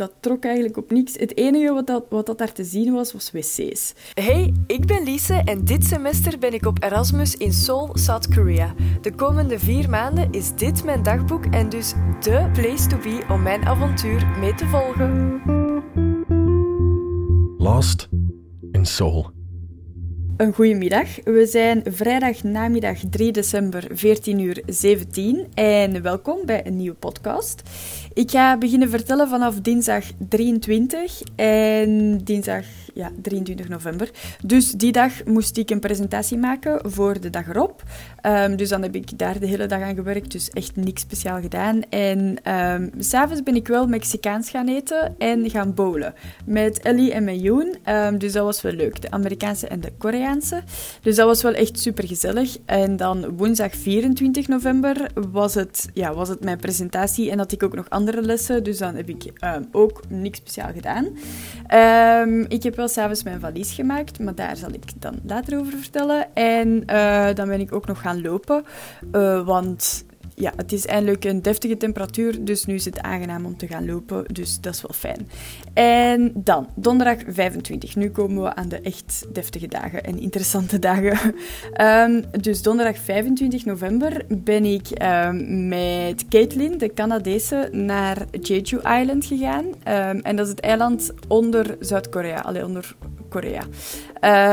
dat trok eigenlijk op niks. Het enige wat dat, wat dat daar te zien was, was wc's. Hey, ik ben Lise en dit semester ben ik op Erasmus in Seoul, South Korea. De komende vier maanden is dit mijn dagboek en dus de place to be om mijn avontuur mee te volgen. Lost in Seoul. Een goede middag. We zijn vrijdag namiddag 3 december 14 uur 17 en welkom bij een nieuwe podcast. Ik ga beginnen vertellen vanaf dinsdag 23 en dinsdag ja, 23 november. Dus die dag moest ik een presentatie maken voor de dag erop. Um, dus dan heb ik daar de hele dag aan gewerkt, dus echt niks speciaal gedaan. En um, s'avonds ben ik wel Mexicaans gaan eten en gaan bowlen. Met Ellie en met Yoon. Um, dus dat was wel leuk, de Amerikaanse en de Koreaanse. Dus dat was wel echt super gezellig. En dan woensdag 24 november was het, ja, was het mijn presentatie en had ik ook nog andere lessen. Dus dan heb ik ook niks speciaal gedaan. ik heb wel s'avonds mijn valies gemaakt, maar daar zal ik dan later over vertellen. En uh, dan ben ik ook nog gaan lopen, uh, want ja, het is eindelijk een deftige temperatuur, dus nu is het aangenaam om te gaan lopen, dus dat is wel fijn. En dan, donderdag 25. Nu komen we aan de echt deftige dagen en interessante dagen. um, dus donderdag 25 november ben ik um, met Caitlin, de Canadese, naar Jeju Island gegaan. Um, en dat is het eiland onder Zuid-Korea, alleen onder Korea.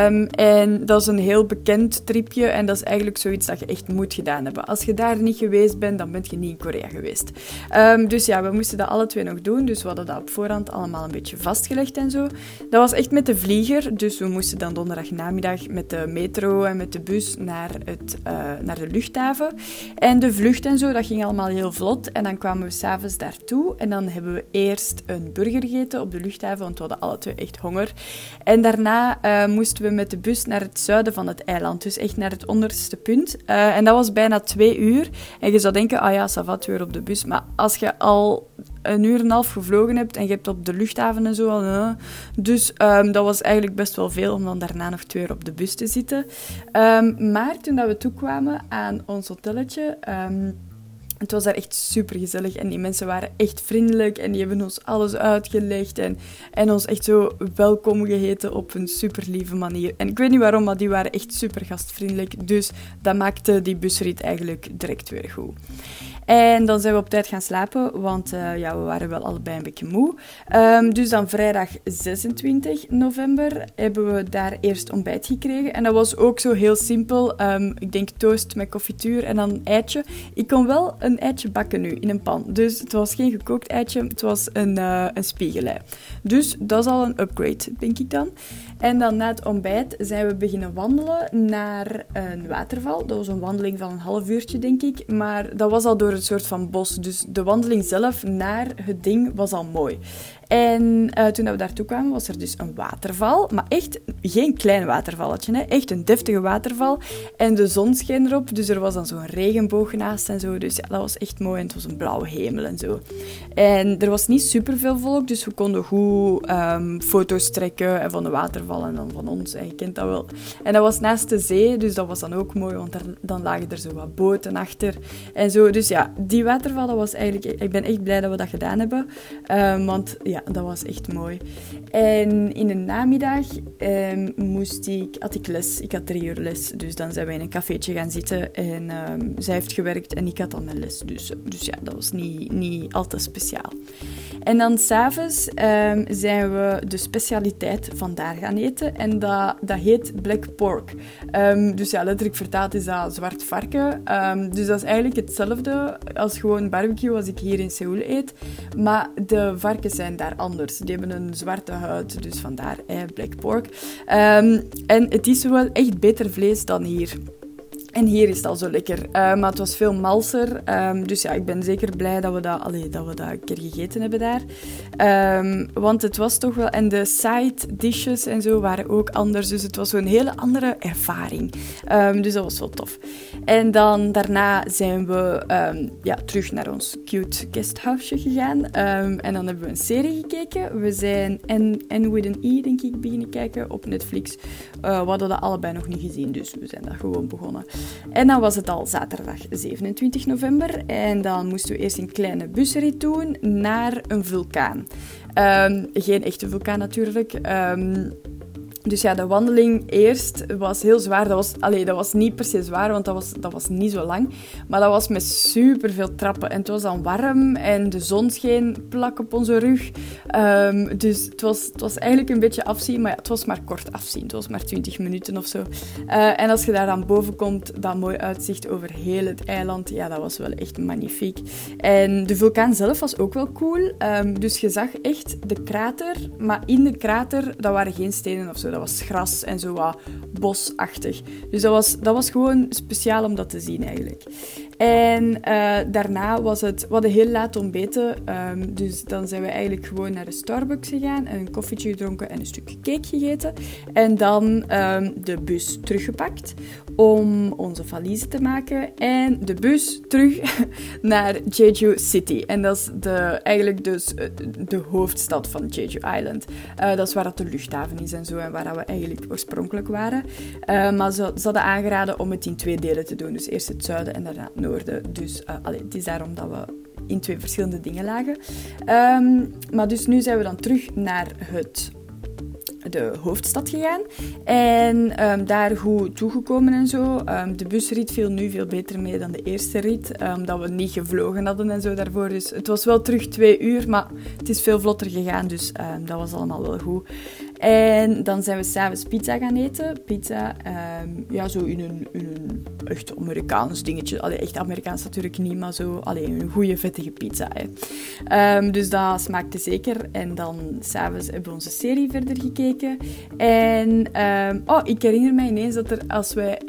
Um, en dat is een heel bekend tripje en dat is eigenlijk zoiets dat je echt moet gedaan hebben. Als je daar niet geweest bent, dan ben je niet in Korea geweest. Um, dus ja, we moesten dat alle twee nog doen, dus we hadden dat op voorhand allemaal een beetje vastgelegd en zo. Dat was echt met de vlieger, dus we moesten dan donderdag namiddag met de metro en met de bus naar, het, uh, naar de luchthaven. En de vlucht en zo, dat ging allemaal heel vlot. En dan kwamen we s'avonds daartoe en dan hebben we eerst een burger gegeten op de luchthaven, want we hadden alle twee echt honger. En daarna uh, moesten we met de bus naar het zuiden van het eiland. Dus echt naar het onderste punt. Uh, en dat was bijna twee uur. En je zou denken, ah ja, Savat weer op de bus. Maar als je al een uur en een half gevlogen hebt en je hebt op de luchthaven en zo. Uh, dus um, dat was eigenlijk best wel veel om dan daarna nog twee uur op de bus te zitten. Um, maar toen dat we toekwamen aan ons hotelletje... Um, het was daar echt super gezellig en die mensen waren echt vriendelijk en die hebben ons alles uitgelegd en, en ons echt zo welkom geheten op een super lieve manier. En ik weet niet waarom, maar die waren echt super gastvriendelijk. Dus dat maakte die busrit eigenlijk direct weer goed. En dan zijn we op tijd gaan slapen, want uh, ja, we waren wel allebei een beetje moe. Um, dus dan vrijdag 26 november hebben we daar eerst ontbijt gekregen. En dat was ook zo heel simpel. Um, ik denk toast met confituur en dan een eitje. Ik kon wel een eitje bakken nu in een pan. Dus het was geen gekookt eitje, het was een, uh, een spiegelei. Dus dat is al een upgrade, denk ik dan. En dan na het ontbijt zijn we beginnen wandelen naar een waterval. Dat was een wandeling van een half uurtje, denk ik. Maar dat was al door een soort van bos. Dus de wandeling zelf naar het ding was al mooi. En uh, toen we daartoe kwamen, was er dus een waterval. Maar echt geen klein watervalletje, hè? echt een deftige waterval. En de zon scheen erop, dus er was dan zo'n regenboog naast en zo. Dus ja, dat was echt mooi en het was een blauwe hemel en zo. En er was niet superveel volk, dus we konden goed um, foto's trekken van de waterval en dan van ons. En je kent dat wel. En dat was naast de zee, dus dat was dan ook mooi, want dan lagen er zo wat boten achter en zo. Dus ja, die waterval, dat was eigenlijk... Ik ben echt blij dat we dat gedaan hebben. Um, want ja, dat was echt mooi. En in de namiddag um, moest ik, had ik les. Ik had drie uur les. Dus dan zijn we in een cafeetje gaan zitten. En um, zij heeft gewerkt en ik had dan mijn les. Dus, dus ja, dat was niet, niet al te speciaal. En dan s'avonds um, zijn we de specialiteit van daar gaan eten. En dat, dat heet black pork. dus ja, letterlijk vertaald is dat zwart varken. dus dat is eigenlijk hetzelfde als gewoon barbecue als ik hier in Seoul eet. Maar de varkens zijn daar anders. Die hebben een zwarte huid, dus vandaar eh, black pork. Um, en het is wel echt beter vlees dan hier. En hier is het al zo lekker. Uh, maar het was veel malser. Um, dus ja, ik ben zeker blij dat we dat, allee, dat we dat een keer gegeten hebben daar. Um, want het was toch wel... En de side dishes en zo waren ook anders. Dus het was zo'n hele andere ervaring. Um, dus dat was wel tof. En dan daarna zijn we ja, terug naar ons cute guesthouse gegaan. en dan hebben we een serie gekeken. We zijn N, with an E, denk ik, beginnen kijken op Netflix. Uh, we hadden dat allebei nog niet gezien, dus we zijn daar gewoon begonnen. En dan was het al zaterdag 27 november. En dan moesten we eerst een kleine busrit doen naar een vulkaan. Ehm, geen echte vulkaan natuurlijk. Um, dus ja, de wandeling eerst was heel zwaar. Dat was, allee, dat was niet per se zwaar, want dat was, dat was niet zo lang. Maar dat was met super veel trappen. En het was dan warm en de zon scheen plak op onze rug. Um, dus het was, het was eigenlijk een beetje afzien, maar ja, het was maar kort afzien. Het was maar 20 minuten of zo. Uh, en als je daar dan boven komt, dat mooi uitzicht over heel het eiland, ja, dat was wel echt magnifiek. En de vulkaan zelf was ook wel cool. Um, dus je zag echt de krater, maar in de krater, dat waren geen stenen of zo dat was gras en zo wat bosachtig. Dus dat was, dat was gewoon speciaal om dat te zien eigenlijk. En uh, daarna was het, we hadden heel laat ontbeten, um, dus dan zijn we eigenlijk gewoon naar de Starbucks gegaan en een koffietje gedronken en een stukje cake gegeten. En dan um, de bus teruggepakt om onze valiezen te maken en de bus terug naar Jeju City. En dat is de, eigenlijk dus eh, de hoofdstad van Jeju Island. Uh, dat is waar dat de luchthaven is en zo en waar we eigenlijk oorspronkelijk waren. Maar ze, ze hadden aangeraden om het in twee delen te doen. Dus eerst het zuiden en daarna het noorden. Dus uh, allee, het is daarom dat we in twee verschillende dingen lagen. Um, maar dus nu zijn we dan terug naar het de hoofdstad gegaan. En um, daar goed toegekomen en zo. Um, de busrit viel nu veel beter mee dan de eerste rit. Um, dat we niet gevlogen hadden en zo daarvoor. Dus het was wel terug twee uur, maar het is veel vlotter gegaan. Dus dat was allemaal wel goed. En dan zijn we s'avonds pizza gaan eten. Pizza, um, ja, zo in een, een echt Amerikaans dingetje. Allee, echt Amerikaans natuurlijk niet, maar zo alleen een goede vettige pizza. Hè. Um, dus dat smaakte zeker. En dan s'avonds hebben we onze serie verder gekeken. En um, oh, ik herinner mij ineens dat er als wij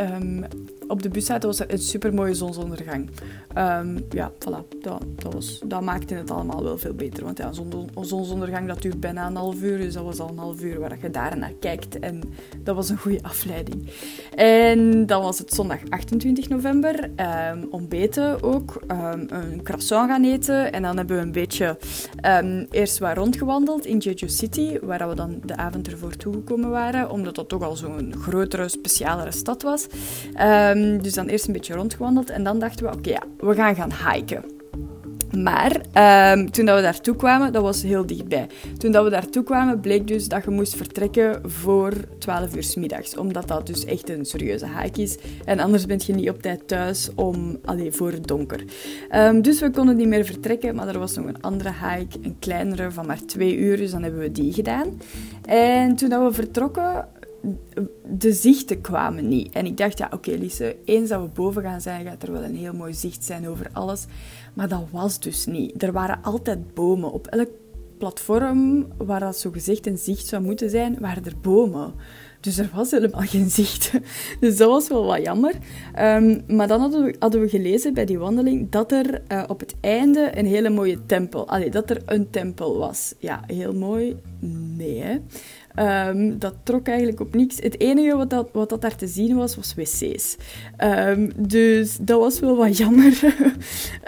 op de bus zaten, was er een supermooie zonsondergang. Um, ja, voilà, dat, dat, was, dat maakte het allemaal wel veel beter. Want ja, zon, zonsondergang dat duurt bijna een half uur, dus dat was al een half uur waar je daar naar kijkt. En dat was een goede afleiding. En dan was het zondag 28 november, um, ontbeten ook, um, een croissant gaan eten. En dan hebben we een beetje eerst wat rondgewandeld in Jeju City, waar we dan de avond ervoor toegekomen waren, omdat dat toch al zo'n grotere, specialere stad was. Dus dan eerst een beetje rondgewandeld en dan dachten we, oké, ja, we gaan gaan hiken. Maar um, toen dat we daartoe kwamen, dat was heel dichtbij. Toen dat we daartoe kwamen, bleek dus dat je moest vertrekken voor 12 uur s middags. Omdat dat dus echt een serieuze hike is. En anders ben je niet op tijd thuis om, allee, voor het donker. Um, dus we konden niet meer vertrekken, maar er was nog een andere hike, een kleinere van maar twee uur. Dus dan hebben we die gedaan. En toen dat we vertrokken, de zichten kwamen niet. En ik dacht, ja, oké, okay, Lise, eens dat we boven gaan zijn, gaat er wel een heel mooi zicht zijn over alles. Maar dat was dus niet. Er waren altijd bomen. Op elk platform waar dat zo gezegd een zicht zou moeten zijn, waren er bomen. Dus er was helemaal geen zicht. Dus dat was wel wat jammer. Um, maar dan hadden we, hadden we, gelezen bij die wandeling dat er uh, op het einde een hele mooie tempel... Allee, dat er een tempel was. Ja, heel mooi. Nee, hè. Um, dat trok eigenlijk op niks. Het enige wat dat, wat dat daar te zien was, was wc's. Um, dus dat was wel wat jammer.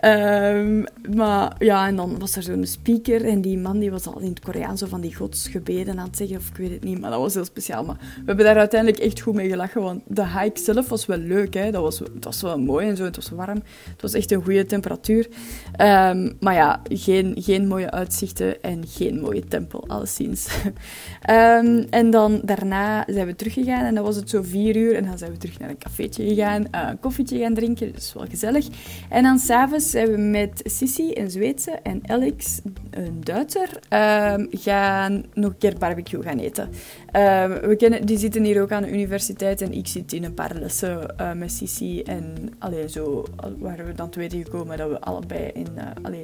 um, maar ja, en dan was er zo'n speaker en die man die was al in het Koreaans zo van die godsgebeden aan het zeggen, of ik weet het niet, maar dat was heel speciaal. Maar we hebben daar uiteindelijk echt goed mee gelachen, want de hike zelf was wel leuk. Hè? Dat was, het was wel mooi en zo, het was warm. Het was echt een goede temperatuur. maar ja, geen, geen mooie uitzichten en geen mooie tempel, alleszins. Um, en dan daarna zijn we teruggegaan en dan was het zo vier uur. En dan zijn we terug naar een cafeetje gegaan, uh, een koffietje gaan drinken. Dus wel gezellig. En dan s'avonds zijn we met Sissy, een Zweedse, en Alex, een Duitser, um, gaan nog een keer barbecue gaan eten. Um, we kennen, die zitten hier ook aan de universiteit en ik zit in een paar lessen uh, met Sissy. En allee, zo waren we dan te weten gekomen dat we allebei in... Uh,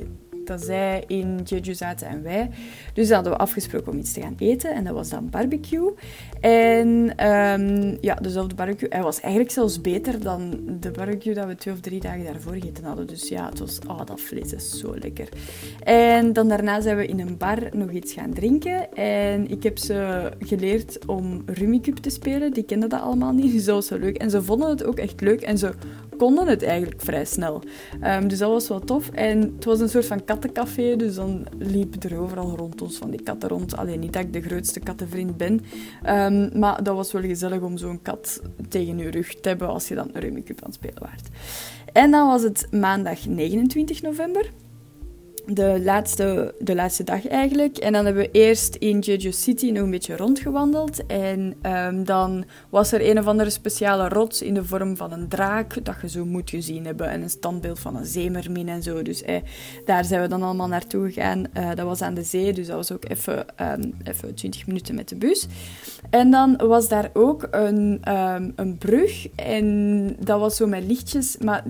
dat zij in Jeju zaten en wij. Dus hadden we afgesproken om iets te gaan eten. En dat was dan barbecue. En um, ja, dezelfde barbecue. Hij was eigenlijk zelfs beter dan de barbecue dat we twee of drie dagen daarvoor gegeten hadden. Dus ja, het was... Oh, dat vlees is zo lekker. En dan daarna zijn we in een bar nog iets gaan drinken. En ik heb ze geleerd om Rummikub te spelen. Die kenden dat allemaal niet. Dus dat was zo leuk. En ze vonden het ook echt leuk. En ze konden het eigenlijk vrij snel. Ehm, dus dat was wel tof. En het was een soort van kattencafé, dus dan liepen er overal rond ons van die katten rond. Alleen niet dat ik de grootste kattenvriend ben, um, maar dat was wel gezellig om zo'n kat tegen je rug te hebben als je dan Cup aan het spelen waart. En dan was het maandag 29 november de laatste, de laatste dag eigenlijk. En dan hebben we eerst in Jeju City nog een beetje rondgewandeld. En um, dan was er een of andere speciale rots in de vorm van een draak, dat je zo moet gezien hebben. En een standbeeld van een zeemermin en zo. Dus eh, daar zijn we dan allemaal naartoe gegaan. Uh, dat was aan de zee, dus dat was ook even, um, even 20 minuten met de bus. En dan was daar ook een, um, een brug. En dat was zo met lichtjes. Maar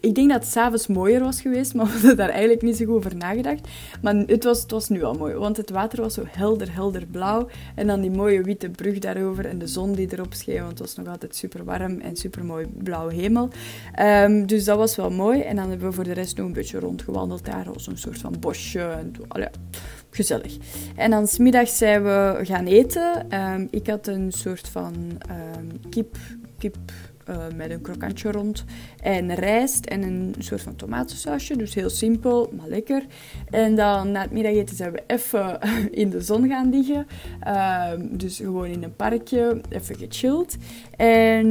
ik denk dat het s'avonds mooier was geweest, maar we hadden daar eigenlijk niet zo goed over nagedacht. Maar het was, het was nu al mooi, want het water was zo helder, helder blauw. En dan die mooie witte brug daarover en de zon die erop scheen, want het was nog altijd super warm en super mooi blauwe hemel. Um, dus dat was wel mooi. En dan hebben we voor de rest nog een beetje rondgewandeld daar, een soort van bosje. En, allee, gezellig. En dan smiddags zijn we gaan eten. Um, ik had een soort van um, kip, kip uh, met een krokantje rond. En rijst en een soort van tomatensausje. Dus heel simpel, maar lekker. En dan na het middageten zijn we even in de zon gaan liggen. Uh, dus gewoon in een parkje, even gechilled. En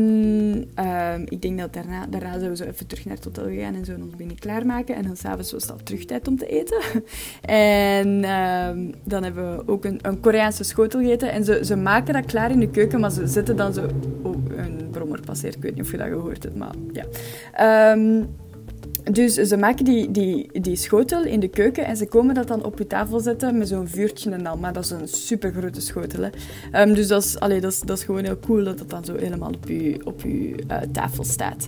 uh, ik denk dat daarna, daarna zijn we zo even terug naar het hotel gegaan en zo ons binnen klaarmaken. En dan s'avonds was het al terug tijd om te eten. en ehm, dan hebben we ook een, een Koreaanse schotel gegeten. En ze, ze maken dat klaar in de keuken, maar ze zetten dan zo... Oh, een brommer passeert, ik weet niet of je dat gehoord hebt, maar ja. Um, dus ze maken die, die, die schotel in de keuken en ze komen dat dan op je tafel zetten met zo'n vuurtje en al. Maar dat is een super grote schotel. Hè. Um, dus dat is, dat, is, dat is gewoon heel cool dat dat dan zo helemaal op je, op je uh, tafel staat.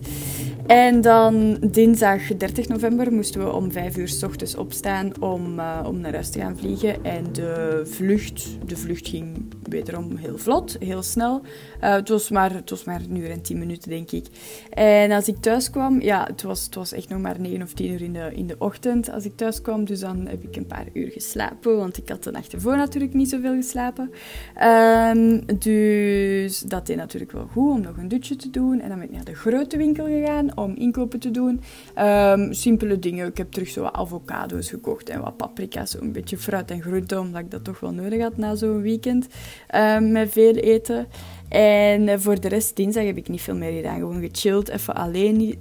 En dan dinsdag 30 november moesten we om 5 uur s ochtends opstaan om, uh, om naar huis te gaan vliegen. En de vlucht, de vlucht ging wederom heel vlot, heel snel. Uh, het, was maar, het was maar een uur en 10 minuten, denk ik. En als ik thuis kwam, ja, het was, het was echt nog maar 9 of 10 uur in de, in de ochtend als ik thuis kwam. Dus dan heb ik een paar uur geslapen, want ik had de nacht ervoor natuurlijk niet zoveel geslapen. Um, dus dat deed natuurlijk wel goed om nog een dutje te doen. En dan ben ik naar de grote winkel gegaan om inkopen te doen. Um, simpele dingen. Ik heb terug zo wat avocado's gekocht en wat paprika's, een beetje fruit en groente, omdat ik dat toch wel nodig had na zo'n weekend um, met veel eten. En eh, voor de rest, dinsdag heb ik niet veel meer gedaan. Gewoon gechilled, even alleen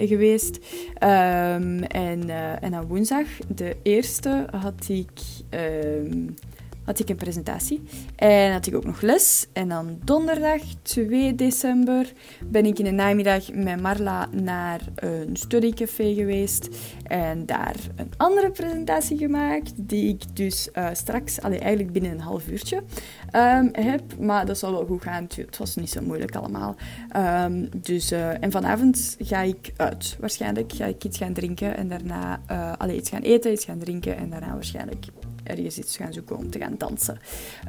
geweest. Um, en, uh, en dan woensdag, de eerste, had ik um, had ik een presentatie. En had ik ook nog les. En dan donderdag 2 december ben ik in de namiddag met Marla naar een studiecafé geweest. En daar een andere presentatie gemaakt, die ik dus uh, straks, allee, eigenlijk binnen een half uurtje, um, heb. Maar dat zal wel goed gaan. Het was niet zo moeilijk allemaal. Um, dus, uh, en vanavond ga ik uit. Waarschijnlijk ga ik iets gaan drinken en daarna uh, allee, iets gaan eten, iets gaan drinken en daarna waarschijnlijk ergens iets gaan zoeken om te gaan dansen.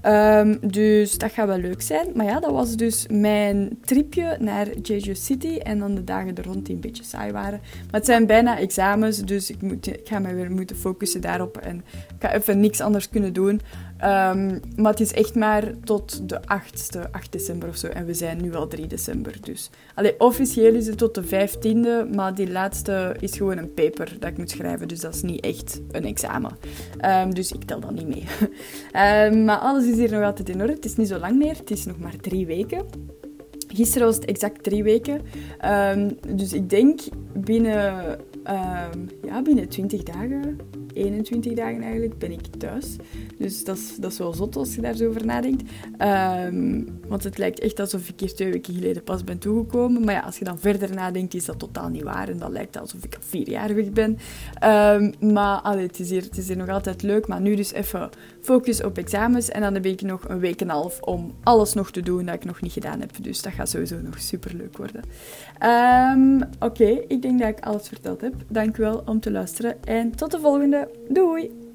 Um, dus dat gaat wel leuk zijn. Maar ja, dat was dus mijn tripje naar Jeju City. En dan de dagen er rond die een beetje saai waren. Maar het zijn bijna examens, dus ik, moet, ik ga me weer moeten focussen daarop. En ik ga even niks anders kunnen doen. Um, maar het is echt maar tot de 8e, 8 december of zo. En we zijn nu al 3 december. Dus Allee, officieel is het tot de 15e, maar die laatste is gewoon een paper dat ik moet schrijven. Dus dat is niet echt een examen. Um, dus ik tel dat niet mee. um, maar alles is hier nog altijd in orde. Het is niet zo lang meer. Het is nog maar drie weken. Gisteren was het exact drie weken. dus ik denk binnen, ja, binnen 20 dagen 21 dagen eigenlijk ben ik thuis. Dus dat is, dat wel zot als je daar zo over nadenkt. Um, want het lijkt echt alsof ik hier twee weken geleden pas ben toegekomen. Maar ja, als je dan verder nadenkt, is dat totaal niet waar. En dat lijkt alsof ik al vier jaar weg ben. Um, maar allee, het, is hier, het is hier nog altijd leuk. Maar nu dus even focus op examens. En dan heb ik nog een week en een half om alles nog te doen dat ik nog niet gedaan heb. Dus dat gaat sowieso nog super leuk worden. Oké, ik denk dat ik alles verteld heb. Dank u wel om te luisteren. En tot de volgende. Doei!